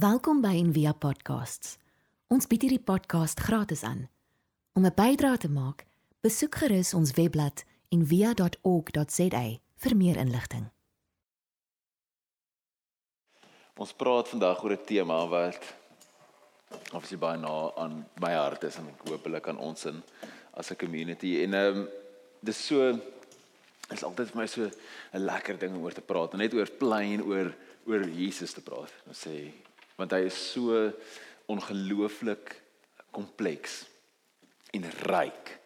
Welkom by Envia Podcasts. Ons bied hierdie podcast gratis aan. Om 'n bydrae te maak, besoek gerus ons webblad en via.org.za vir meer inligting. Ons praat vandag oor 'n tema wat obviously baie na aan my hart is en ek hoop hulle kan ons in as 'n community en ehm um, dis so is altyd vir my so 'n lekker ding om oor te praat, net oor plain oor oor Jesus te praat. Ons sê want hy is so ongelooflik kompleks en ryk.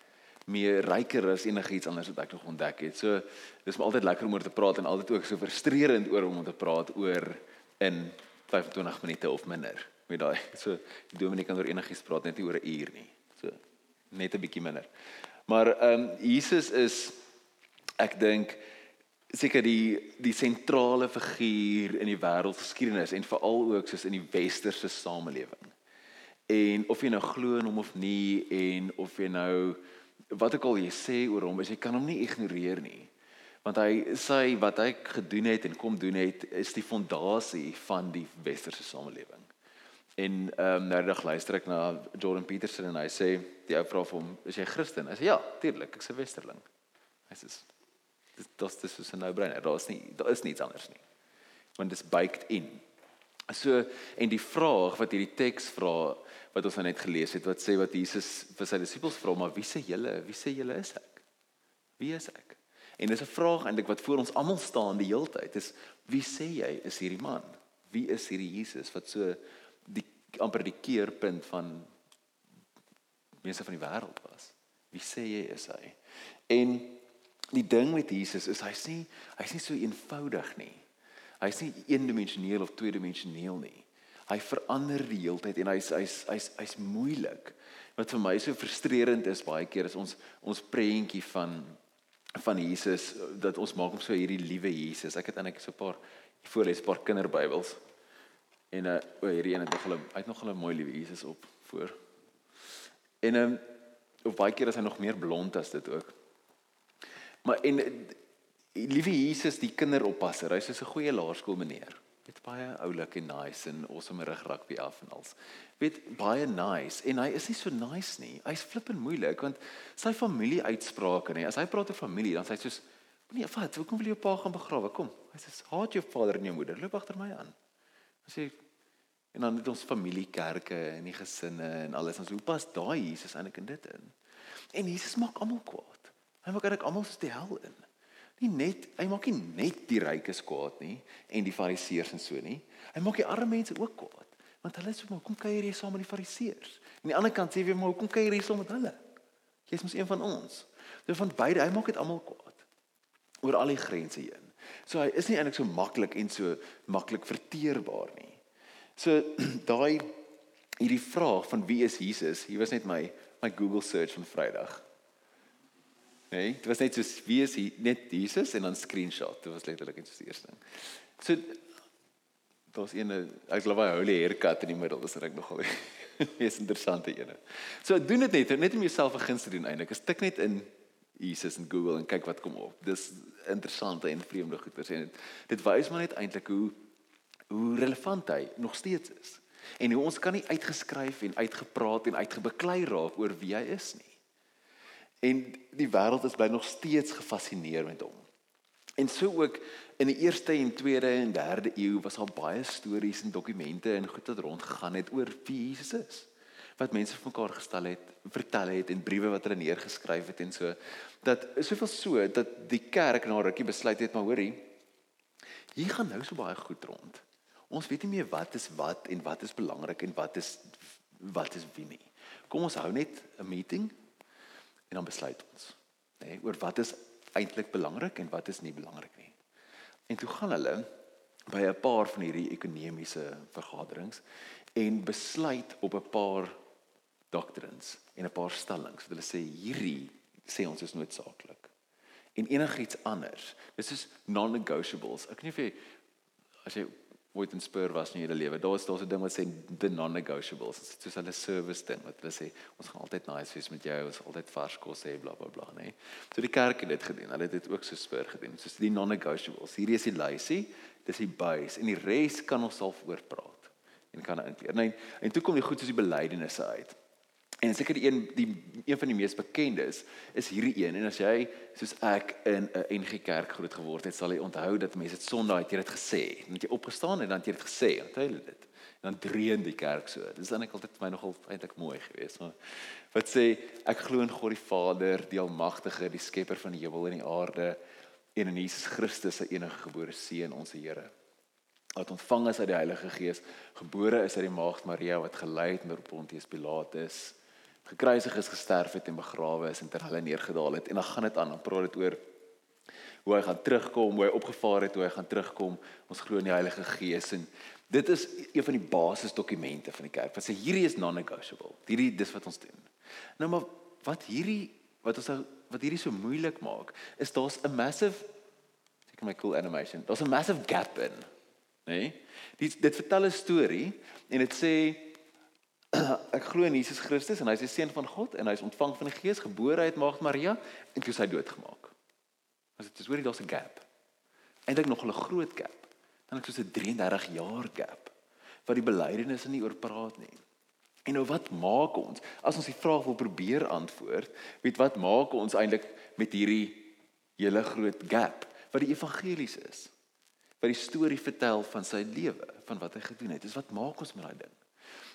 Meer ryker as enigiets anders wat ek nog ontdek het. So dis my altyd lekker om oor te praat en altyd ook so frustrerend oor om te praat oor in 25 minute of minder. Met daai so die dominee kan oor enigiets praat net nie oor 'n uur nie. So net 'n bietjie minder. Maar ehm um, Jesus is ek dink seker die die sentrale figuur in die wêreldgeskiedenis en veral ook soos in die westerse samelewing. En of jy nou glo in hom of nie en of jy nou wat ook al jy sê oor hom, is jy kan hom nie ignoreer nie. Want hy sê wat hy gedoen het en kom doen het is die fondasie van die westerse samelewing. En ehm um, nou dag luister ek na Jordan Peterson en hy sê die ou vra vir hom, "Is jy Christen?" Hy sê, "Ja, tuurlik, ek's 'n westerling." Hy sê, dis dis is 'n no-brainer. Daar's nie daar is niks anders nie. Want dit is baked in. So en die vraag wat hierdie teks vra wat ons nou net gelees het wat sê wat Jesus vir sy disippels vra, maar wie sê julle? Wie sê julle is ek? Wie is ek? En dis 'n vraag eintlik wat voor ons almal staan die hele tyd. Dis wie sê jy is hierdie man? Wie is hierdie Jesus wat so die amper die keerpunt van mense van die wêreld was? Wie sê jy is hy? En die ding met Jesus is hy's nie hy's nie so eenvoudig nie. Hy's nie eendimensioneel of tweedimensioneel nie. Hy verander die hele tyd en hy's hy's hy's hy's moeilik. Wat vir my so frustrerend is baie keer is ons ons prentjie van van Jesus dat ons maak hom so hierdie liewe Jesus. Ek het eintlik so 'n paar voorlees 'n paar kinderbybels. En uh o hierdie een het nog hulle uit nog hulle mooi liewe Jesus op voor. En um, of baie keer is hy nog meer blond as dit ook. Maar en liewe Jesus, die kinderoppasser, hy's 'n goeie laerskool meneer. Dit baie oulik en nice en awesome rig rugby af en als. Weet baie nice en hy is nie so nice nie. Hy's flippend moeilik want sy familie uitsprake nie. As hy praat oor familie, dan sê hy soos nee, wat? Hoekom wil jy jou pa gaan begrawe? Kom. Hy sê haat jou vader en jou moeder. Loop agter my aan. Hy sê en dan het ons familiekerke en die gesinne en alles. Ons hoe pas daai Jesus eintlik in dit in? En Jesus maak almal kwaad. Hy maak eintlik almal die hel in. Nie net hy maak nie net die rykes kwaad nie en die fariseërs en so nie. Hy maak die arme mense ook kwaad. Want hulle sê maar kom kuier jy saam met die fariseërs. En aan die ander kant sê jy maar kom kuier jy saam met hulle. Jy's mos een van ons. So van beide, hy maak dit almal kwaad. Oor al die grense heen. So hy is nie eintlik so maklik en so maklik verteerbaar nie. So daai hierdie vraag van wie is Jesus? Hier was net my my Google search van Vrydag. Nee, dit was net soos wie is hy net Jesus en dan screenshot. Dit was letterlik net soos die eerste ding. So daar's een ek glo hy holy haircut in die middel, dis reg nogal. Is interessante ene. So doen dit net net om jouself 'n guns te doen eintlik. Ek tik net in Jesus in Google en kyk wat kom op. Dis interessante en vreemde goeie sê dit. Dit wys maar net eintlik hoe hoe relevant hy nog steeds is. En hoe ons kan nie uitgeskryf en uitgepraat en uitgebeklei raak oor wie hy is nie. En die wêreld is bly nog steeds gefassineer met hom. En so ook in die eerste en tweede en derde eeu was daar baie stories en dokumente en goed wat rondgegaan het oor wie Jesus is. Wat mense vir mekaar gestel het, vertel het en briewe wat hulle neergeskryf het en so dat soveel so dat die kerk na rukkie besluit het maar hoorie hier gaan nou so baie goed rond. Ons weet nie meer wat is wat en wat is belangrik en wat is wat is wie nie. Kom ons hou net 'n meeting en dan besluit ons nê nee, oor wat is eintlik belangrik en wat is nie belangrik nie. En toe gaan hulle by 'n paar van hierdie ekonomiese vergaderings en besluit op 'n paar doctrines en 'n paar stellings. Hulle sê hierdie sê ons is noodsaaklik. En enigiets anders, dis is non-negotiables. Ek weet nie of jy as jy ooit in Spur was in jou lewe. Daar's daar's 'n ding wat sê the non-negotiables. Dit is soos hulle service ding wat hulle sê ons gaan altyd nice wees met jou, ons altyd vars kos hê, bla bla bla, nee. So die kerk het dit gedoen. Hulle het dit ook so Spur gedoen. Soos die non-negotiables. Hierdie is die lysie, dis die base en die res kan ons self oor praat en kan inkleer. Nee, en toe kom die goed soos die belydenisse uit. En seker een die een van die mees bekendes is hierdie een en as jy soos ek in 'n NG Kerk groot geword het, sal jy onthou dat mense dit Sondag het jy dit gesê. Dan het jy opgestaan en dan het jy dit gesê. Onthou jy dit? En dan dreun die kerk so. Dis dan ek altyd vir my nogal eintlik mooi geweest, maar wat sê ek glo in God die Vader, die almagtige, die skepper van die hemel en die aarde en in Jesus Christus se enige gebore seun, ons Here wat ontvang is uit die Heilige Gees, gebore is uit die maagd Maria wat gelei het met Pontius Pilatus gekruisig is, gesterf het en begrawe is en ter hulle neergedaal het en dan gaan dit aan, dan praat dit oor hoe hy gaan terugkom, hoe hy opgevaar het, hoe hy gaan terugkom. Ons glo in die Heilige Gees en dit is een van die basisdokumente van die kerk. Wat sê hierdie is non-negotiable. Hierdie dis wat ons doen. Nou maar wat hierdie wat ons nou, wat hierdie so moeilik maak, is daar's 'n massive seker my cool animation. Daar's 'n massive gap in, né? Nee? Dit dit vertel 'n storie en dit sê ek glo in Jesus Christus en hy is die seun van God en hy is ontvang van die Gees, gebore uit Maagd Maria en toe sy doodgemaak. As dit is hoorie daar's 'n gap. Eintlik nog 'n groot gap. Dan ek soos 'n 33 jaar gap wat die belydenis nie oor praat nie. En nou wat maak ons as ons die vraag wil probeer antwoord, weet wat maak ons eintlik met hierdie hele groot gap wat die evangelies is? Wat die storie vertel van sy lewe, van wat hy gedoen het. Dis wat maak ons met daai ding?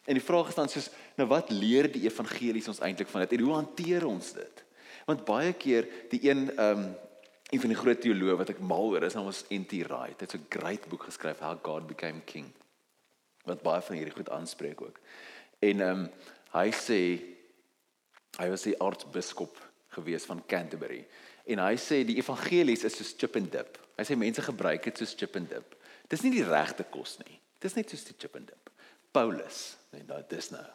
En die vraag is dan soos nou wat leer die evangelies ons eintlik van dit en hoe hanteer ons dit? Want baie keer die een ehm um, een van die groot teoloë wat ek mal oor is, hom was N.T. Wright. Hy het so 'n great boek geskryf How God Became King. Wat baie van hierdie goed aanspreek ook. En ehm um, hy sê hy was die aartsbiskop gewees van Canterbury. En hy sê die evangelies is soos chip and dip. Hy sê mense gebruik dit soos chip and dip. Dis nie die regte kos nie. Dis net soos die chip and dip. Paulus, nee, daai dis nou.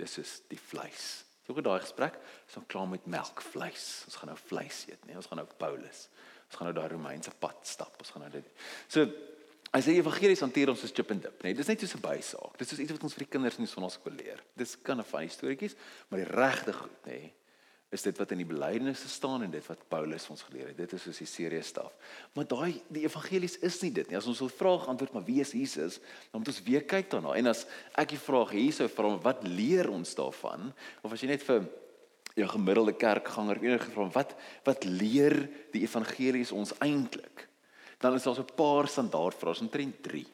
Dis is die vleis. So gou daai gesprek, so klaar met melk, vleis. Ons gaan nou vleis eet, nee, ons gaan nou Paulus. Ons gaan nou daai Romeinse pad stap. Ons gaan nou dit. So hy sê evangelies hanteer ons soos chip and dip, nee. Dis net so 'n bysaak. Dis soos iets wat ons vir die kinders in die sonnaskool leer. Dis kan 'n funny storieetjies, maar die regte goed, nee is dit wat in die belydenisse staan en dit wat Paulus ons geleer het. Dit is soos die serieus staf. Maar daai die evangelies is nie dit nie. As ons wil vraag antwoord maar wie is Jesus, dan moet ons weer kyk daarna. En as ek die vraag hiersou vra wat leer ons daarvan of as jy net vir jou gemiddelde kerkganger enige vra wat wat leer die evangelies ons eintlik? Dan is daar so 'n paar standaardvrae, omtrent 3.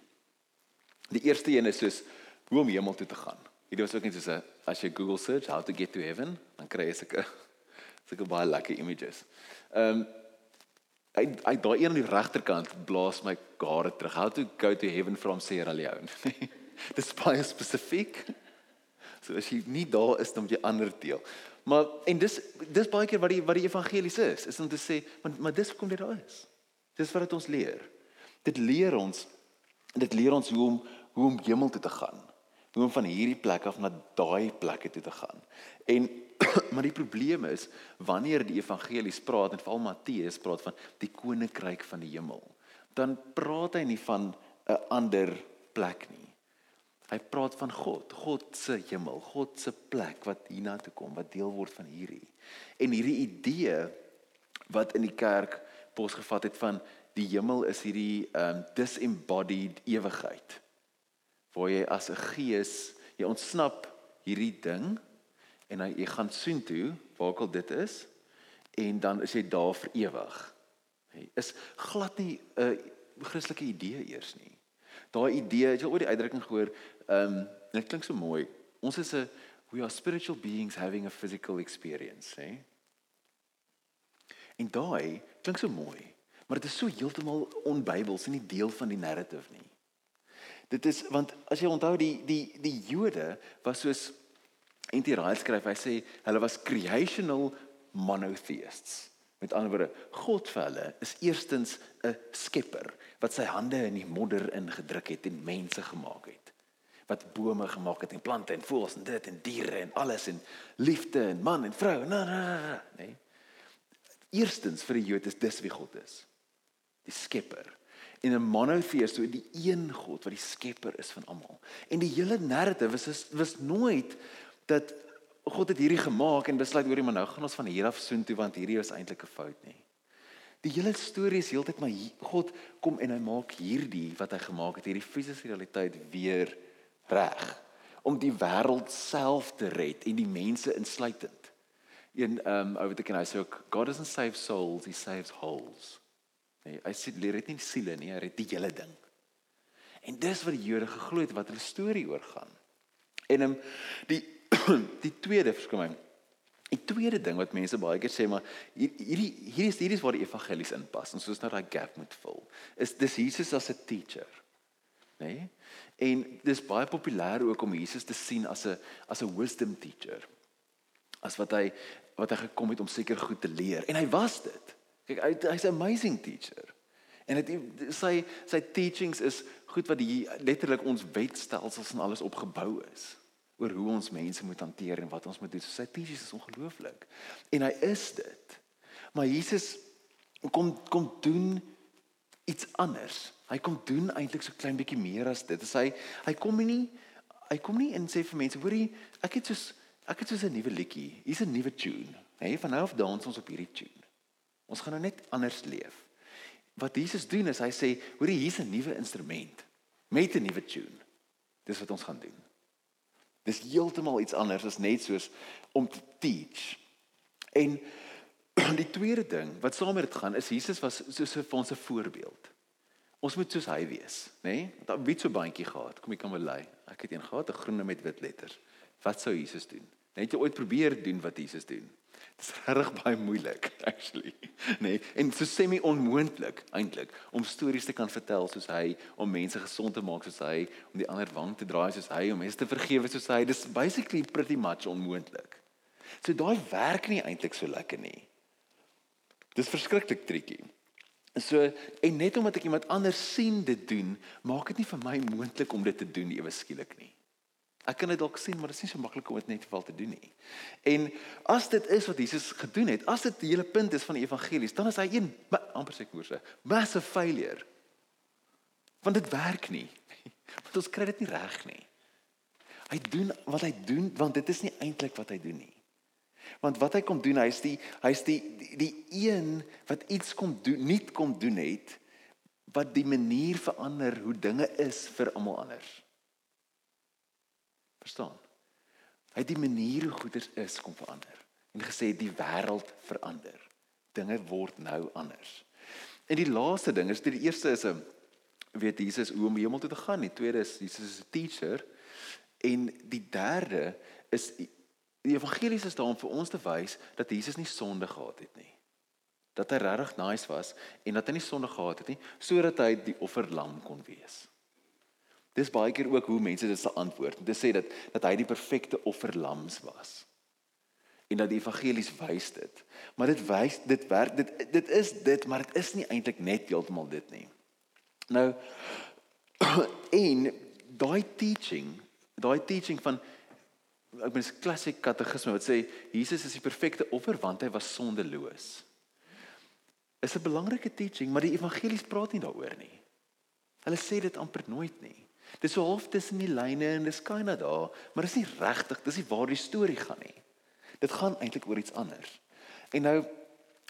Die eerste een is soos hoe om hemel toe te gaan. Hierdie was ook net so 'n as jy Google search how to get to heaven, dan kry jy sulke sulke baie lekker images. Ehm um, hy hy daai een aan die regterkant blaas my gare terug. How to go to heaven from Sierra Leone. Dis baie spesifiek. So as jy nie daar is dan moet jy ander deel. Maar en dis dis baie keer wat die wat die evangelies is, is om te sê, maar maar dis hoekom dit daar is. Dis wat dit ons leer. Dit leer ons dit leer ons hoe om hoe om hemel toe te gaan. Hoe om van hierdie plek af na daai plekke toe te gaan. En maar die probleem is wanneer die evangelies praat en veral Matteus praat van die koninkryk van die hemel, dan praat hy nie van 'n ander plek nie. Hy praat van God, God se hemel, God se plek wat hiernatoe kom, wat deel word van hierdie. En hierdie idee wat in die kerk posgevat het van die hemel is hierdie um disembodied ewigheid. Waar jy as 'n gees, jy ontsnap hierdie ding en hy, jy gaan soontoe waar ook al dit is en dan is jy daar vir ewig. Hy is glad nie 'n uh, Christelike idee eers nie. Daai idee, het jy al ooit die uitdrukking gehoor? Ehm um, dit klink so mooi. Ons is 'n we are spiritual beings having a physical experience, hè? En daai klink so mooi, maar dit is so heeltemal onbybels en nie deel van die narrative nie. Dit is want as jy onthou die die die Jode was soos En die raai skryf, hy sê hulle was creational monotheists. Met ander woorde, God vir hulle is eerstens 'n skepper wat sy hande in die modder ingedruk het en mense gemaak het. Wat bome gemaak het en plante en voëls en dit en diere en alles en liefde en man en vrou. Na na na, nee. Eerstens vir die Jode is dis wie God is. Die skepper. En 'n monotheist, so die een God wat die skepper is van almal. En die hele narrative was was nooit dat God het hierdie gemaak en besluit hoorie maar nou gaan ons van hier af soontoe want hierdie is eintlik 'n fout nie. Die hele storie is heeltyd maar God kom en hy maak hierdie wat hy gemaak het, hierdie fisiese realiteit weer reg om die wêreld self te red en die mense insluitend. Een um, ou wat ek en hy sê ook God doesn't save souls, he saves holes. Nee, hy sê leer dit nie siele nie, hy red die hele ding. En dis wat die Jode geglo het wat hulle storie oor gaan. En um, die die tweede verskoning Die tweede ding wat mense baie keer sê maar hierdie hierdie is hierdie is waar die evangelies inpas en soos nou daai gap moet vul. Is dis Jesus as 'n teacher. Né? Nee? En dis baie populêr ook om Jesus te sien as 'n as 'n wisdom teacher. As wat hy wat hy gekom het om seker goed te leer en hy was dit. Kyk hy hy's 'n amazing teacher. En dit sy sy teachings is goed wat die letterlik ons wetstelsels en alles opgebou is oor hoe ons mense moet hanteer en wat ons moet doen. So sy teachings is ongelooflik. En hy is dit. Maar Jesus kom kom doen iets anders. Hy kom doen eintlik so klein bietjie meer as dit. Dis hy hy kom nie hy kom nie en sê vir mense, hoorie, ek het soos ek het soos 'n nuwe liedjie. Hier's 'n nuwe tune. Hey, van nou af dans ons op hierdie tune. Ons gaan nou net anders leef. Wat Jesus doen is hy sê, hoorie, hier's 'n nuwe instrument met 'n nuwe tune. Dis wat ons gaan doen. Dis heeltemal iets anders as net soos om te teach. En die tweede ding wat saam met dit gaan is Jesus was soos vir ons 'n voorbeeld. Ons moet soos hy wees, nê? Nee? Want wie het so baantjie gehad? Kom ek kan wel lei. Ek het een gehad, 'n groene met wit letters. Wat sou Jesus doen? Net jy ooit probeer doen wat Jesus doen? Dit is reg baie moeilik actually. Nee, en so semi onmoontlik eintlik om stories te kan vertel soos hy, om mense gesond te maak soos hy, om die ander wang te draai soos hy, om mense te vergewe soos hy. Dis basically pretty much onmoontlik. So daai werk nie eintlik so lekker nie. Dis verskriklik tricky. So en net omdat ek iemand anders sien dit doen, maak dit nie vir my moontlik om dit te doen ewe skielik nie. Ek kan dit dalk sien, maar dit is nie so maklik om dit net wel te doen nie. En as dit is wat Jesus gedoen het, as dit die hele punt is van die evangelies, dan is hy een amper sê koerse, massive failure. Want dit werk nie. Want ons kry dit nie reg nie. Hy doen wat hy doen, want dit is nie eintlik wat hy doen nie. Want wat hy kom doen, hy's die hy's die, die die een wat iets kom doen, nie kom doen het wat die manier verander hoe dinge is vir almal anders. Verstaan? Hy die manier hoe goeders is kom verander en gesê die wêreld verander. Dinge word nou anders. En die laaste ding is die eerste is 'n weet Jesus hoe om hemel toe te gaan. Die tweede is Jesus is 'n teacher en die derde is die evangelies is daar om vir ons te wys dat Jesus nie sonde gehad het nie. Dat hy regtig nice was en dat hy nie sonde gehad het nie sodat hy die offerlam kon wees. Dis baie keer ook hoe mense dit sal antwoord. Dit sê dat dat hy die perfekte offerlams was. En dat die evangelies wys dit. Maar dit wys dit werk dit dit is dit, maar dit is nie eintlik net heeltemal dit nie. Nou en daai teaching, daai teaching van ek mens klassiek katekisme wat sê Jesus is die perfekte offer want hy was sondeloos. Is 'n belangrike teaching, maar die evangelies praat nie daaroor nie. Hulle sê dit amper nooit nie. Dis so half tussen die lyne en dis kyna daar, maar dis nie regtig, dis nie waar die storie gaan nie. Dit gaan eintlik oor iets anders. En nou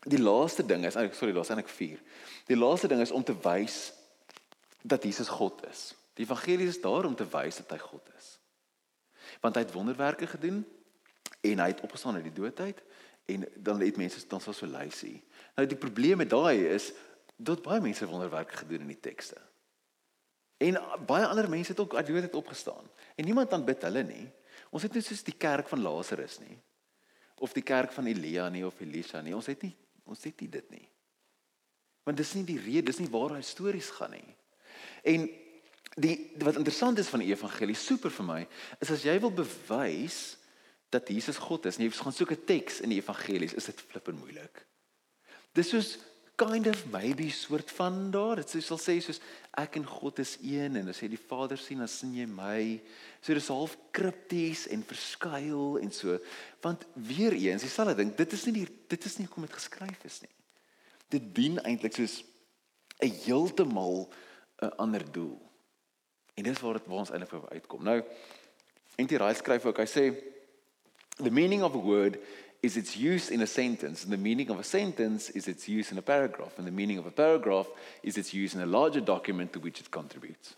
die laaste ding is, sorry, daar's eintlik 4. Die laaste ding is om te wys dat Jesus God is. Die evangelie is daar om te wys dat hy God is. Want hy het wonderwerke gedoen en hy het opgestaan uit die doodheid en dan het mense dan so so lysie. Nou die probleem met daai is dat baie mense wonderwerke gedoen in die tekste. En baie ander mense het ook uit dood het opgestaan. En niemand aanbid hulle nie. Ons het nie soos die kerk van Lazarus nie. Of die kerk van Elia nie of Elisa nie. Ons het nie ons het nie dit nie. Want dis nie die rede, dis nie waar daai stories gaan nie. En die wat interessant is van die evangelie super vir my is as jy wil bewys dat Jesus God is jy gaan soek 'n teks in die evangelies, is dit flippend moeilik. Dis soos kind of maybe soort van daar. Dit sê sal sê soos ek en God is een en as jy die Vader sien, dan sien jy my. So dis half kripties en verskuil en so. Want weer eens, dieselfde ding, dit is nie die, dit is nie hoe dit geskryf is nie. Dit dien eintlik soos 'n heeltemal 'n ander doel. En dis waar dit waar ons eintlik uitkom. Nou N.T. Wright skryf ook, hy sê the meaning of a word is its use in a sentence. And the meaning of a sentence is its use in a paragraph. And the meaning of a paragraph is its use in a larger document to which it contributes.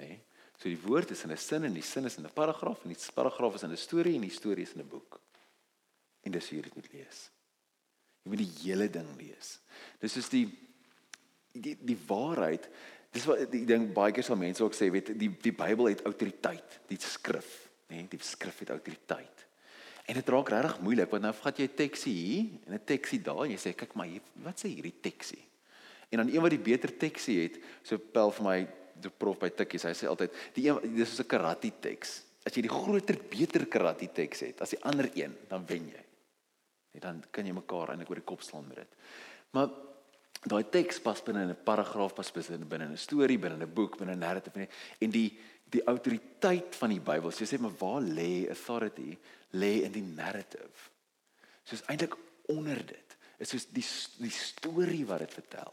Okay? So die woord is in 'n sin en die sin is in 'n paragraaf en die paragraaf is in 'n storie en die storie is in 'n boek. En dis hoe jy dit moet lees. Jy moet die hele ding lees. Dis is die die die waarheid. Dis wat die ding baie keer sal mense ook sê, weet die die Bybel het autoriteit, die skrif, nê, nee, die skrif het autoriteit. En dit raak regtig moeilik want nou vat jy 'n teksie hier en 'n teksie daar en jy sê kyk maar hier, wat sê hierdie teksie? En dan een wat die beter teksie het, so pel vir my die prof by Tikkies, hy sê altyd die een dis is 'n karate teks. As jy die groter beter karate teks het as die ander een, dan wen jy. Net dan kan jy mekaar eintlik oor die kop slaan met dit. Maar daai teks pas binne 'n paragraaf, pas binne 'n storie, binne 'n boek, binne 'n narrative en die die autoriteit van die Bybel. So jy sê maar waar lê authority? Lê in die narrative. Soos eintlik onder dit. Is soos die die storie wat dit vertel.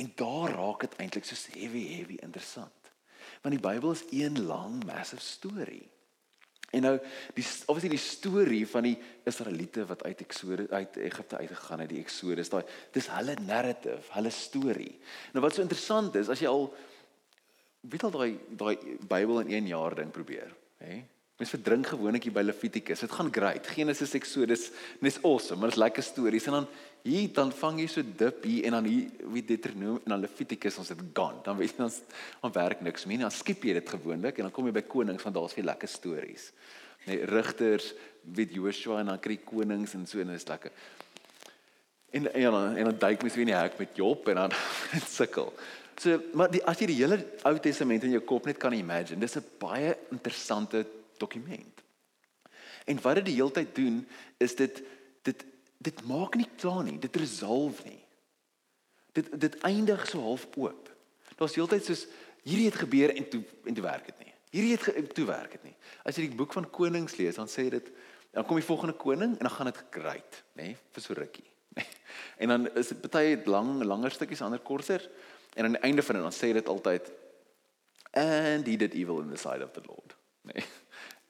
En daar raak dit eintlik soos heavy heavy interessant. Want die Bybel is een lang massive storie. En nou die obviously die storie van die Israeliete wat uit Eksodus uit Egipte uitgegaan het, die Eksodus, daai dis hulle narrative, hulle storie. Nou wat so interessant is, as jy al weet al daai daai Bybel in 1 jaar ding probeer, hè? Mens verdrink gewoonetjie by Levitikus. Dit gaan great. Genesis, Exodus, dis awesome, maar dit is lekker stories en dan hier dan vang jy so dip hier en dan hier wie Deuteronomium en dan Levitikus ons het gone. Dan weet jy dan dan werk niks meer. Dan skiep jy dit gewoonlik en dan kom jy by konings van daar's vir lekker stories. Nee, rigters, weet Joshua en dan kry konings en so en dit is lekker. En en dan en dan duik mens weer in die hek met Job en dan sukkel. So maar die, as jy die hele Ou Testament in jou kop net kan imagine, dis 'n baie interessante dokument. En wat dit die hele tyd doen is dit dit dit maak nie klaar nie, dit resolve nie. Dit dit eindig so half oop. Daar's heeltyd soos hierdie het gebeur en toe en toe werk dit nie. Hierdie het toe werk dit nie. As jy die boek van konings lees, dan sê dit dan kom die volgende koning en dan gaan dit great, nê, vir so rukkie. En dan is dit baie lang langer stukkies ander korter en aan die einde van dit dan sê dit altyd and he did evil in the sight of the Lord. Nee.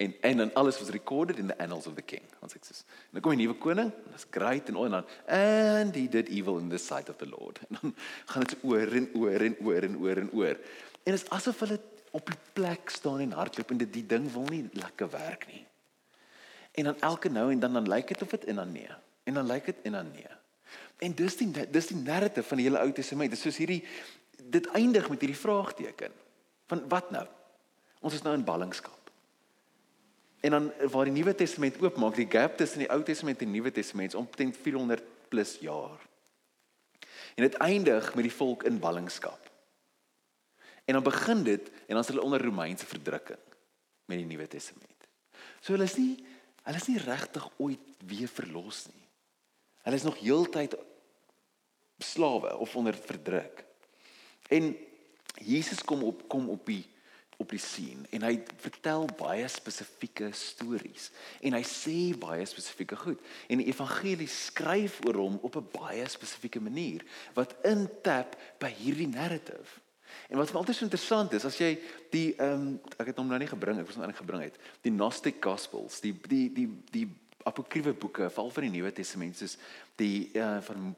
En en dan alles was recorded in the annals of the king. Ons sê dis. En dan kom 'n nuwe koning, en dit's great en dan and he did evil in the sight of the Lord. En dan gaan dit oor en oor en oor en oor en oor. En dit is asof hulle op die plek staan en hardloop en dit die ding wil nie lekker werk nie. En dan elke nou en dan dan lyk dit of dit en dan nee. En dan lyk dit en dan nee. En dis die dis die narrative van die hele Ou Testament. Dit is soos hierdie dit eindig met hierdie vraagteken. Van wat nou? Ons is nou in ballingskap. En dan waar die Nuwe Testament oopmaak, die gap tussen die Ou Testament en die Nuwe Testament is omtrent 400 plus jaar. En dit eindig met die volk in ballingskap. En dan begin dit en dan is hulle onder Romeinse verdrukking met die Nuwe Testament. So hulle is nie hulle is nie regtig ooit weer verlos nie. Hulle is nog heeltyd slawe of onder verdruk. En Jesus kom op kom op die op die scene en hy vertel baie spesifieke stories en hy sê baie spesifieke goed en die evangelie skryf oor hom op 'n baie spesifieke manier wat intap by hierdie narrative. En wat vir altyd so interessant is as jy die ehm um, ek het hom nou nie gebring ek was nou eintlik gebring het die Gnostic Gospels die die die die apokriewe boeke veral van die Nuwe Testament soos die uh, van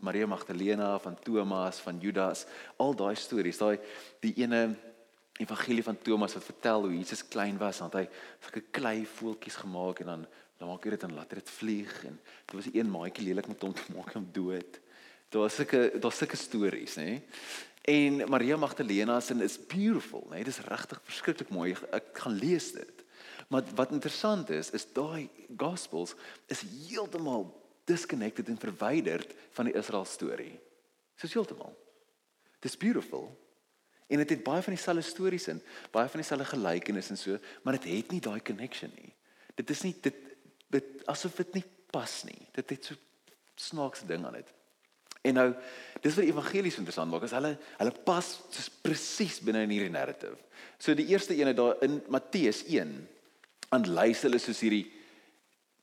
Maria Magdalena van Thomas van Judas al daai stories daai die ene evangelie van Thomas wat vertel hoe Jesus klein was, want hy sulke klei voeltjies gemaak en dan dan maak hy dit en laat dit vlieg en dit was een maatjie lelik met hom te maak hom dood. Daar was sulke daar sulke stories, nê? En Maria Magdalena se is beautiful, nê? Dit is regtig verskriklik mooi. Ek gaan lees dit. Maar wat interessant is, is daai gospels is heeltemal disconnected en verwyderd van die Israel storie. Soos heeltemal. Dis beautiful. En dit het, het baie van dieselfde stories in, baie van dieselfde gelykenisse en so, maar dit het nie daai connection nie. Dit is nie dit dit asof dit nie pas nie. Dit het so snaakse ding aan dit. En nou, dis vir evangelies interessant maak, as hulle hulle pas soos presies binne in hierdie narrative. So die eerste ene daar in Matteus 1 aanlys hulle soos hierdie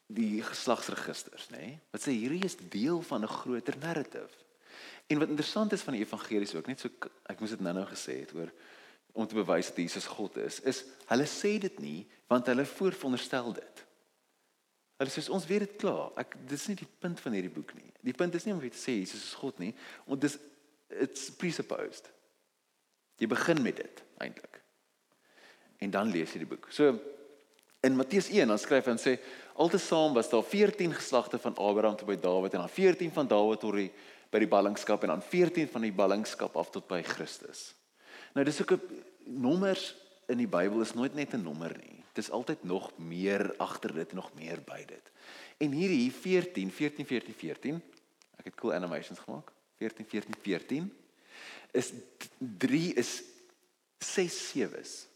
die geslagsregisters, nê? Nee? Wat sê hierdie is deel van 'n groter narrative. En wat interessant is van die evangelies ook, net so ek moes dit nou-nou gesê het oor om te bewys dat Jesus God is, is hulle sê dit nie want hulle vooronderstel dit. Hulle sê ons weet dit klaar. Ek dis nie die punt van hierdie boek nie. Die punt is nie om te sê Jesus is God nie, want dis it's presupposed. Jy begin met dit eintlik. en dan lees jy die boek. So in Matteus 1 dan skryf hy en sê altesaam was daar 14 geslagte van Abraham tot by Dawid en dan 14 van Dawid tot die by die ballingskap en dan 14 van die ballingskap af tot by Christus. Nou dis ook 'n nommers in die Bybel is nooit net 'n nommer nie. Dit is altyd nog meer agter dit en nog meer by dit. En hierdie 14 14 14 14 ek het cool animations gemaak. 14 14 14 is 3 is 6 sewes.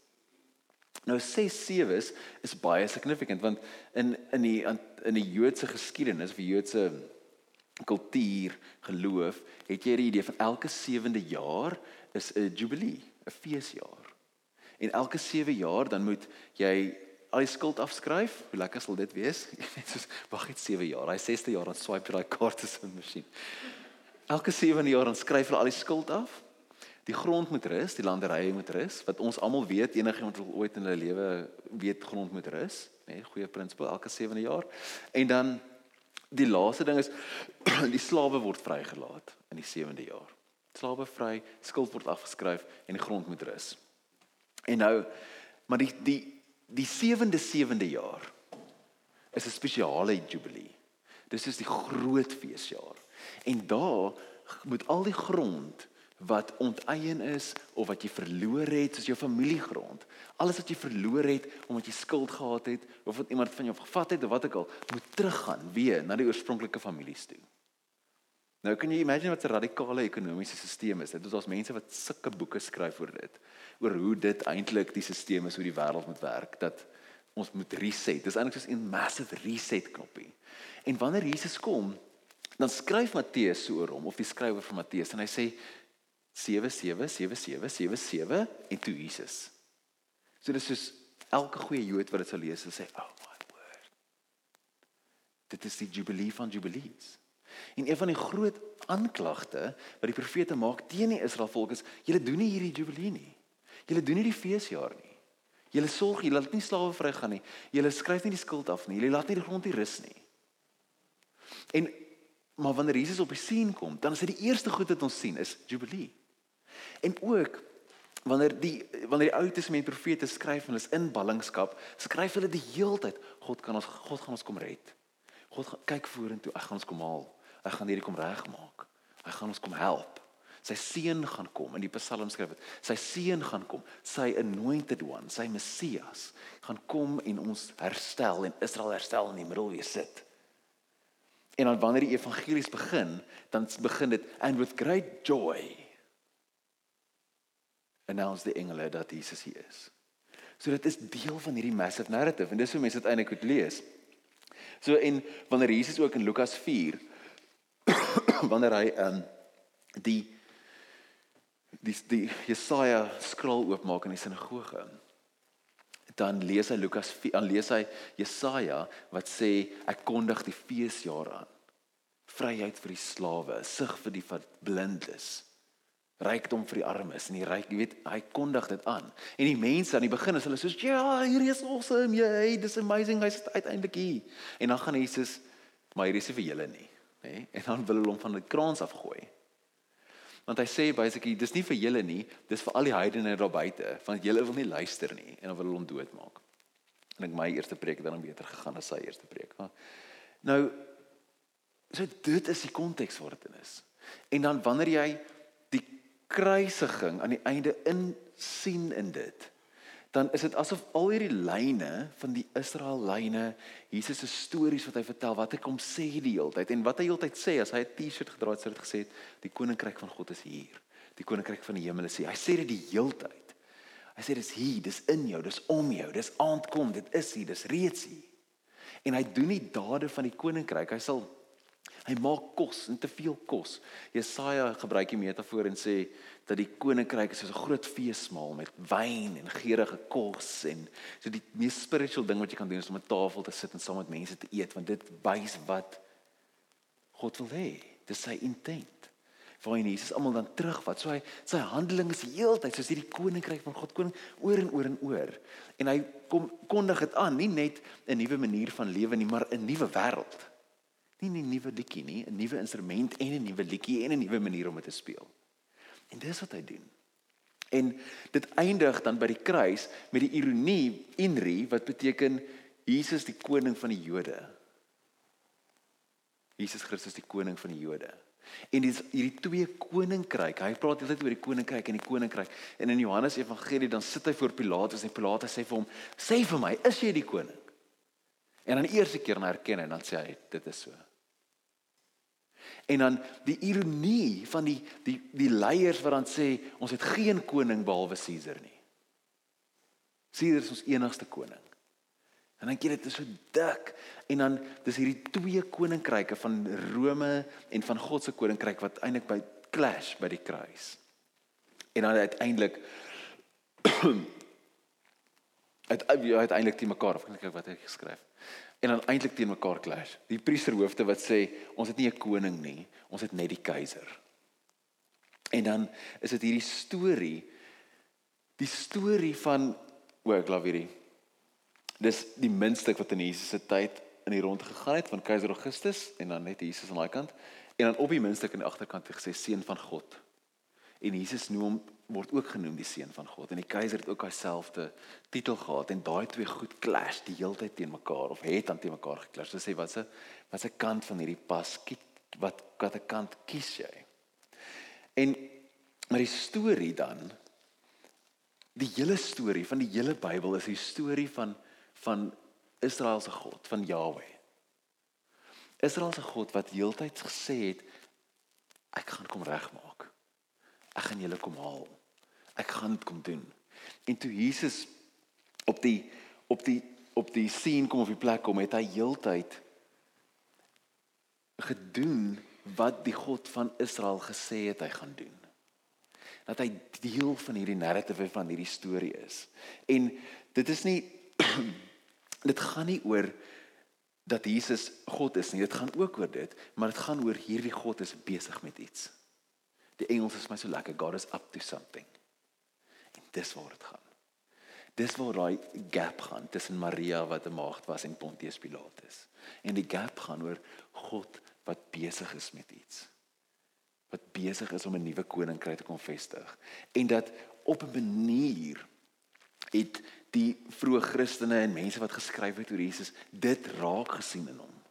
Nou 6 sewes is baie significant want in in die in die Joodse geskiedenis of Joodse kultuur, geloof, het jy die idee van elke sewende jaar is 'n jubilee, 'n feesjaar. En elke 7 jaar dan moet jy al die skuld afskryf. Hoe lekker sal dit wees? Net soos wag net 7 jaar. Daai 6ste jaar dan swipe jy daai kaarte die masjien. Elke 7de jaar dan skryf hulle al die skuld af. Die grond moet rus, die landerye moet rus, wat ons almal weet, enigiemand wat ooit in hulle lewe weet grond moet rus, nê, nee, goeie prinsipie elke 7de jaar. En dan die laaste ding is die slawe word vrygelaat in die 7de jaar. Slawe vry, skuld word afgeskryf en die grond moet rus. En nou maar die die die 7de 7de jaar is 'n spesiale jubilee. Dis is die groot feesjaar. En daar moet al die grond wat onteien is of wat jy verloor het soos jou familiegrond. Alles wat jy verloor het omdat jy skuld gehad het of wat iemand van jou gevat het of wat ook al, moet teruggaan weer na die oorspronklike families toe. Nou kan jy imagine wat 'n radikale ekonomiese stelsel is. Dit is ons mense wat sulke boeke skryf oor dit. Oor hoe dit eintlik die stelsel is hoe die wêreld moet werk dat ons moet reset. Dis eintlik soos 'n massive reset knoppie. En wanneer Jesus kom, dan skryf Matteus so oor hom of die skrywer van Matteus en hy sê 777777 en toe Jesus. So dis soos elke goeie Jood wat dit sal lees en sê, "Oh my word." Dit is die jubilee van jubilees. En een van die groot aanklagte wat die profete maak teen die Israel volk is, julle doen nie hierdie jubilee nie. Julle doen nie die feesjaar nie. Julle sorg, julle laat nie slawe vrygaan nie. Julle skryf nie die skuld af nie. Julle laat nie die grond hier rus nie. En maar wanneer Jesus op die sien kom, dan is dit die eerste goed wat ons sien is jubilee. En ook wanneer die wanneer die Ou Testament profete skryf en hulle is in ballingskap, skryf hulle die heeltyd God kan ons God gaan ons kom red. God gaan kyk vorentoe, hy gaan ons kom haal. Hy gaan hierdie kom regmaak. Hy gaan ons kom help. Sy seun gaan kom in die Psalm skryf dit. Sy seun gaan kom, sy anointed one, sy Messias gaan kom en ons herstel en Israel herstel in die middel weer sit. En dan wanneer die evangelies begin, dan begin dit and with great joy announce die engele dat Jesus hier is. So dit is deel van hierdie massive narrative en dis hoe mense dit eintlik moet lees. So en wanneer Jesus ook in Lukas 4 wanneer hy um die die die Jesaja skrol oopmaak in die sinagoge dan lees hy Lukas 4 dan lees hy Jesaja wat sê ek kondig die feesjaar aan vryheid vir die slawe sig vir die wat blind is rykdom vir die armes en die ryk, jy weet, hy kondig dit aan. En die mense aan die begin is hulle soos, "Ja, hier is awesome. Ja, hey, this amazing. Hy's uiteindelik hier." En dan gaan Jesus, "Maar hier is nie vir julle nie." Nê? En dan wil hulle hom van die kraans afgooi. Want hy sê basically, "Dis nie vir julle nie, dis vir al die heidene daar buite, want julle wil nie luister nie." En dan wil hulle hom doodmaak. En ek my eerste preek het dan beter gegaan as sy eerste preek. Nou so dit is die konteks waar dit is. En dan wanneer jy kruisiging aan die einde in sien in dit dan is dit asof al hierdie lyne van die Israel lyne Jesus se stories wat hy vertel wat hy kom sê die hele tyd en wat hy heeltyd sê as hy 'n T-shirt gedra het sê dit gesê die koninkryk van God is hier. Die koninkryk van die hemel is hier. Hy sê dit die hele tyd. Hy sê dis hier dis in jou dis om jou dis aandkom dit is hier dis reeds hier. En hy doen die dade van die koninkryk hy sal Hy maak kos en te veel kos. Jesaja gebruik die metafoor en sê dat die koninkryk is soos 'n groot feesmaal met wyn en geurende kos en so die mees spiritual ding wat jy kan doen is om 'n tafel te sit en saam met mense te eet want dit wys wat God wil hê. Dis sy intent. Waar hy Jesus almal dan terugvat. So hy sy handeling is heeltyd soos hierdie koninkryk van God koning oor en oor en oor. En hy kom kondig dit aan, nie net 'n nuwe manier van lewe nie, maar 'n nuwe wêreld nie 'n nuwe liedjie nie, 'n nuwe instrument en 'n nuwe liedjie en 'n nuwe manier om dit te speel. En dis wat hy doen. En dit eindig dan by die kruis met die ironie Inri wat beteken Jesus die koning van die Jode. Jesus Christus die koning van die Jode. En dis hierdie twee koninkryk. Hy praat altyd oor die koninkryk en die koninkryk. En in Johannes Evangelie dan sit hy voor Pilatus en Pilatus sê vir hom: "Sê vir my, is jy die koning?" En dan die eerste keer dan herken hy en dan sê hy: "Dit is so." En dan die ironie van die die die leiers wat dan sê ons het geen koning behalwe Caesar nie. Caesar is ons enigste koning. En dan kyk dit is so dik en dan dis hierdie twee koninkryke van Rome en van God se koninkryk wat eintlik by clash by die kruis. En dan uiteindelik uit uiteindelik te mekaar of kyk wat hy geskryf. En dan eintlik teen mekaar clash. Die priesterhoofde wat sê ons het nie 'n koning nie, ons het net die keiser. En dan is dit hierdie storie die storie van o, ek glo hierdie dis die minste wat in Jesus se tyd in die rond gegaan het van keiser Augustus en dan net Jesus aan daai kant en dan op die minste aan die agterkant het gesê seun van God. En Jesus noem word ook genoem die seun van God en die keiser het ook dieselfde titel gehad en daai twee goed clash die hele tyd teen mekaar of het aan teen mekaar geklas. Hulle sê wat se wat se kant van hierdie pas wat watter kant kies jy? En maar die storie dan die hele storie van die hele Bybel is die storie van van Israel se God, van Jahweh. Israel se God wat heeltyd gesê het ek gaan kom regmaak. Ek gaan julle kom haal. Ek gaan dit kom doen. En toe Jesus op die op die op die scene kom op die plek kom, het hy heeltyd gedoen wat die God van Israel gesê het hy gaan doen. Dat hy deel van hierdie narrative van hierdie storie is. En dit is nie dit gaan nie oor dat Jesus God is nie. Dit gaan ook oor dit, maar dit gaan oor hierdie God is besig met iets. Die Engels is my so lekker. God is up to something. Dis waar dit gaan. Dis waar daai gap gaan tussen Maria wat 'n maagd was en Pontius Pilatus. En die gap gaan oor God wat besig is met iets. Wat besig is om 'n nuwe koninkryk te kom vestig. En dat op 'n manier het die vroeë Christene en mense wat geskryf het oor Jesus dit raak gesien in hom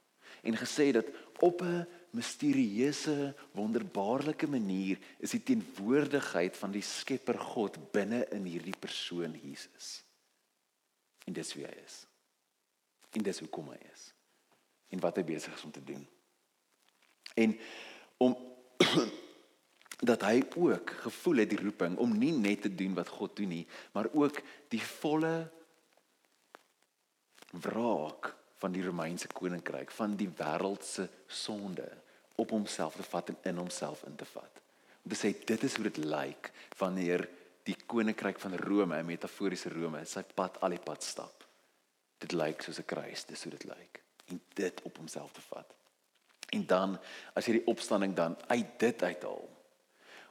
en gesê dat op 'n misterieuse wonderbaarlike manier is die teenwoordigheid van die Skepper God binne in hierdie persoon Jesus. En dis wie hy is. En dis hoekom hy is. En wat hy besig is om te doen. En om dat hy ook gevoel het die roeping om nie net te doen wat God doen nie, maar ook die volle wraak van die Romeinse koninkryk, van die wêreld se sonde op homself te vat en in homself in te vat. Om te sê dit is hoe dit lyk wanneer die koninkryk van Rome, 'n metaforiese Rome, sy pad al die pad stap. Dit lyk soos 'n kruis, dis hoe dit lyk. En dit op homself te vat. En dan as jy die opstanding dan uit dit uithaal,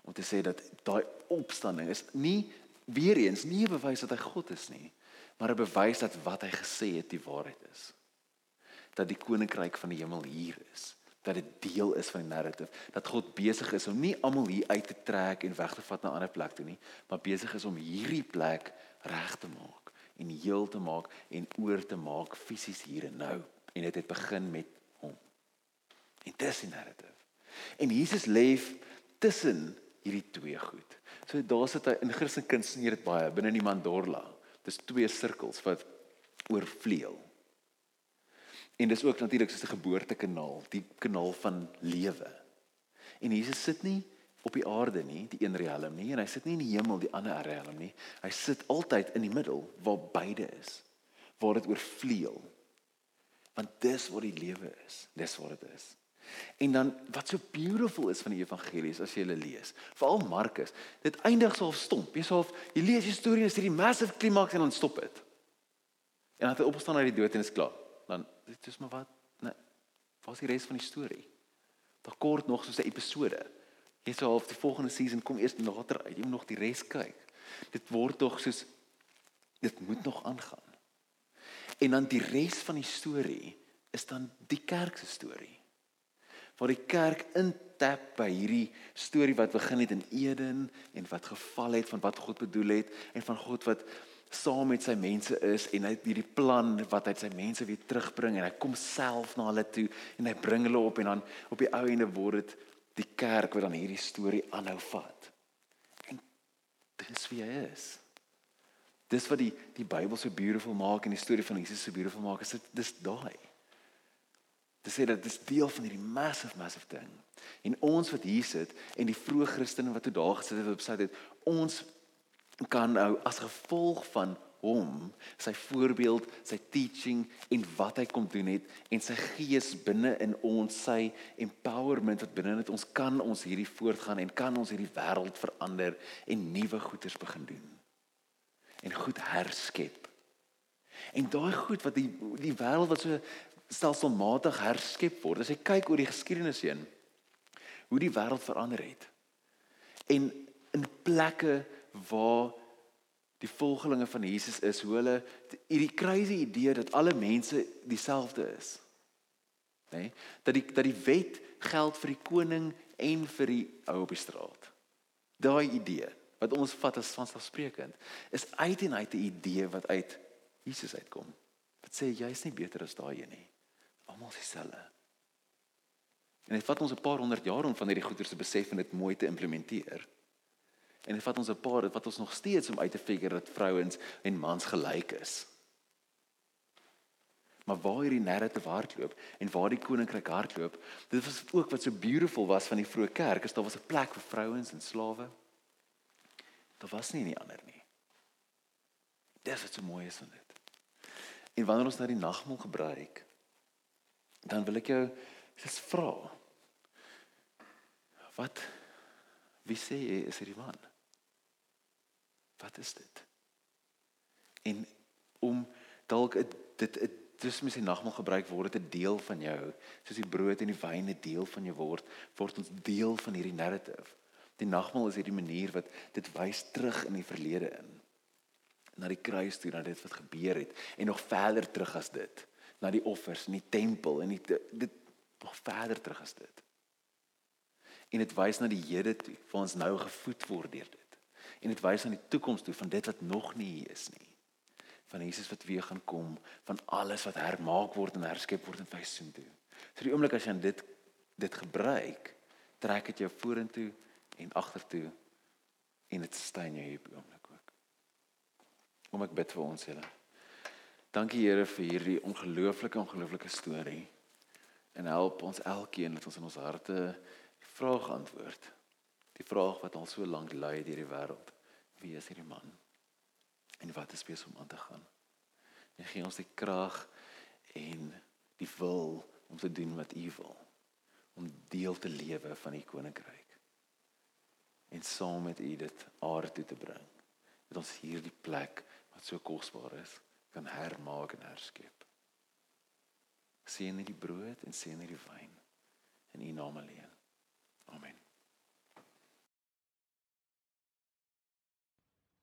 om te sê dat daai opstanding is nie weer eens nie 'n bewys dat hy God is nie, maar 'n bewys dat wat hy gesê het die waarheid is. Dat die koninkryk van die hemel hier is, dat dit deel is van die narrative, dat God besig is om nie almal hier uit te trek en weg te vat na 'n ander plek toe nie, maar besig is om hierdie plek reg te maak en heel te maak en oor te maak fisies hier en nou. En dit het begin met hom. En dis die narrative. En Jesus leef tussen hierdie twee goed. So daar sit hy in Christen kuns jy dit baie binne die mandorla. Dis twee sirkels wat oorvleuel. En dis ook natuurlik soos 'n geboortekanaal, die kanaal van lewe. En Jesus sit nie op die aarde nie, die een riem nie, en hy sit nie in die hemel die ander riem nie. Hy sit altyd in die middel waar beide is, waar dit oorvleuel. Want dis wat die lewe is. Dis wat dit is. En dan wat so beautiful is van die evangelies as jy hulle lees, veral Markus, dit eindig so stomp. Jy sê jy lees die storie en is hierdie massive klimaks en dan stop dit. En dan het hy opgestaan uit die dood en is klaar. Dit is maar wat nee. Wat is die res van die storie? Daar kort nog so 'n episode. Jy sê half die volgende season kom eers later uit. Jy moet nog die res kyk. Dit word tog soos dit moet nog aangaan. En dan die res van die storie is dan die kerk se storie waar die kerk in tap by hierdie storie wat begin het in Eden en wat geval het van wat God bedoel het en van God wat saam met sy mense is en hy het hierdie plan wat hy sy mense weer terugbring en hy kom self na hulle toe en hy bring hulle op en dan op die ou ende word dit die kerk wat dan hierdie storie aanhou vat. En dis wie hy is. Dis wat die die Bybel so beautiful maak en die storie van Jesus so beautiful maak. Is dit dis daai. Dit sê dat dis deel van hierdie massive massive ding. En ons wat hier sit en die vroeë Christene wat toe daar gesit het op sy het, ons kan nou as gevolg van hom, sy voorbeeld, sy teaching en wat hy kom doen het en sy gees binne in ons, sy empowerment wat binne in ons kan ons hierdie voortgaan en kan ons hierdie wêreld verander en nuwe goeders begin doen en goed herskep. En daai goed wat die die wêreld wat so stelselmatig herskep word. As jy kyk oor die geskiedenis heen hoe die wêreld verander het. En in plekke waar die volgelinge van Jesus is, hoe hulle hierdie crazy idee dat alle mense dieselfde is. Nê? Nee? Dat die dat die wet geld vir die koning en vir die ou op die straat. Daai idee wat ons vat as vanselfsprekend, is uit en uit 'n idee wat uit Jesus uitkom. Wat sê jy's nie beter as daai een nie. Almal dieselfde. En dit vat ons 'n paar honderd jaar om van hierdie goeie te besef en dit mooi te implementeer. En dit vat ons 'n paar, vat ons nog steeds om uit te figure dat vrouens en mans gelyk is. Maar waar hierdie narrative hardloop en waar die koninkryk hardloop, dit was ook wat so beautiful was van die vroeë kerk, is daar was 'n plek vir vrouens en slawe. Daar was nie nie ander nie. Dis wat so mooi is van dit. En wanneer ons nou die nagmaal gebruik, dan wil ek jou dis vra. Wat wie sê jy is hierdie man? Wat is dit? En om dalk dit dis mens die nagmaal gebruik word dit 'n deel van jou, soos die brood en die wyn 'n deel van jou word, word ons deel van hierdie narrative. Die nagmaal is hierdie manier wat dit wys terug in die verlede in. Na die kruis toe, na dit wat gebeur het en nog verder terug as dit, na die offers in die tempel en die, dit nog verder terug as dit. En dit wys na die Here toe, waar ons nou gevoed word deur dit. En dit wys aan die toekoms toe van dit wat nog nie hier is nie. Van Jesus wat weer gaan kom, van alles wat hermaak word en herskep word in wysoen toe. So die oomblik as jy dit dit gebruik, trek dit jou vorentoe en agtertoe en dit steun jou hier oomblik ook. Kom ek bid vir ons Here. Dankie Here vir hierdie ongelooflike ongelooflike storie. En help ons elkeen dat ons in ons harte die vraag antwoord. Die vraag wat al so lank lei deur die wêreld. Wie is hierdie man? En wat is besig om aan te gaan? En gee ons die krag en die wil om te doen wat U wil om deel te lewe van U koninkryk en saam met U dit aarde toe te bring. Dat ons hierdie plek wat so kosbaar is, kan hermaak en herskep. Seën net die brood en seën net die wyn in U naam alleen. Amen.